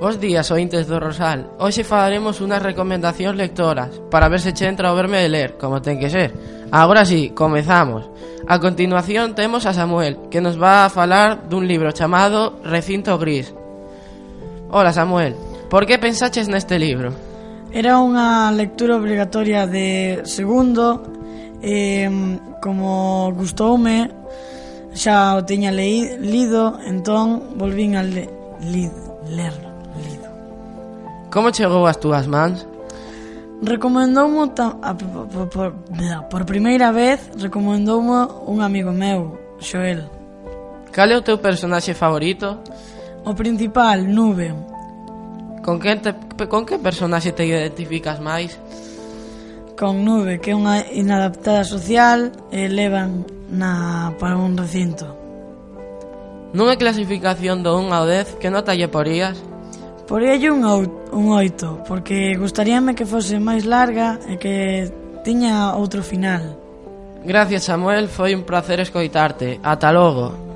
Bos días, ointes do Rosal. Hoxe faremos unhas recomendacións lectoras para ver se che entra o verme de ler, como ten que ser. Agora sí, comezamos. A continuación temos a Samuel, que nos va a falar dun libro chamado Recinto Gris. Hola, Samuel. Por que pensaches neste libro? Era unha lectura obligatoria de segundo eh, Como gustoume Xa o tiña leí, lido Entón volvín a le, lid, ler lido. Como chegou ás túas mans? Recomendoumo ta, a, por, por, por primeira vez Recomendoumo un amigo meu, Xoel Cal é o teu personaxe favorito? O principal, Nube Con que, te, con que personaxe te identificas máis? Con Nube, que é unha inadaptada social e levan na, para un recinto. Nunha clasificación do 1 ao 10, que nota lle porías? Poríalle un, un 8, porque gustaríame que fose máis larga e que tiña outro final. Gracias, Samuel, foi un placer escoitarte. Ata logo.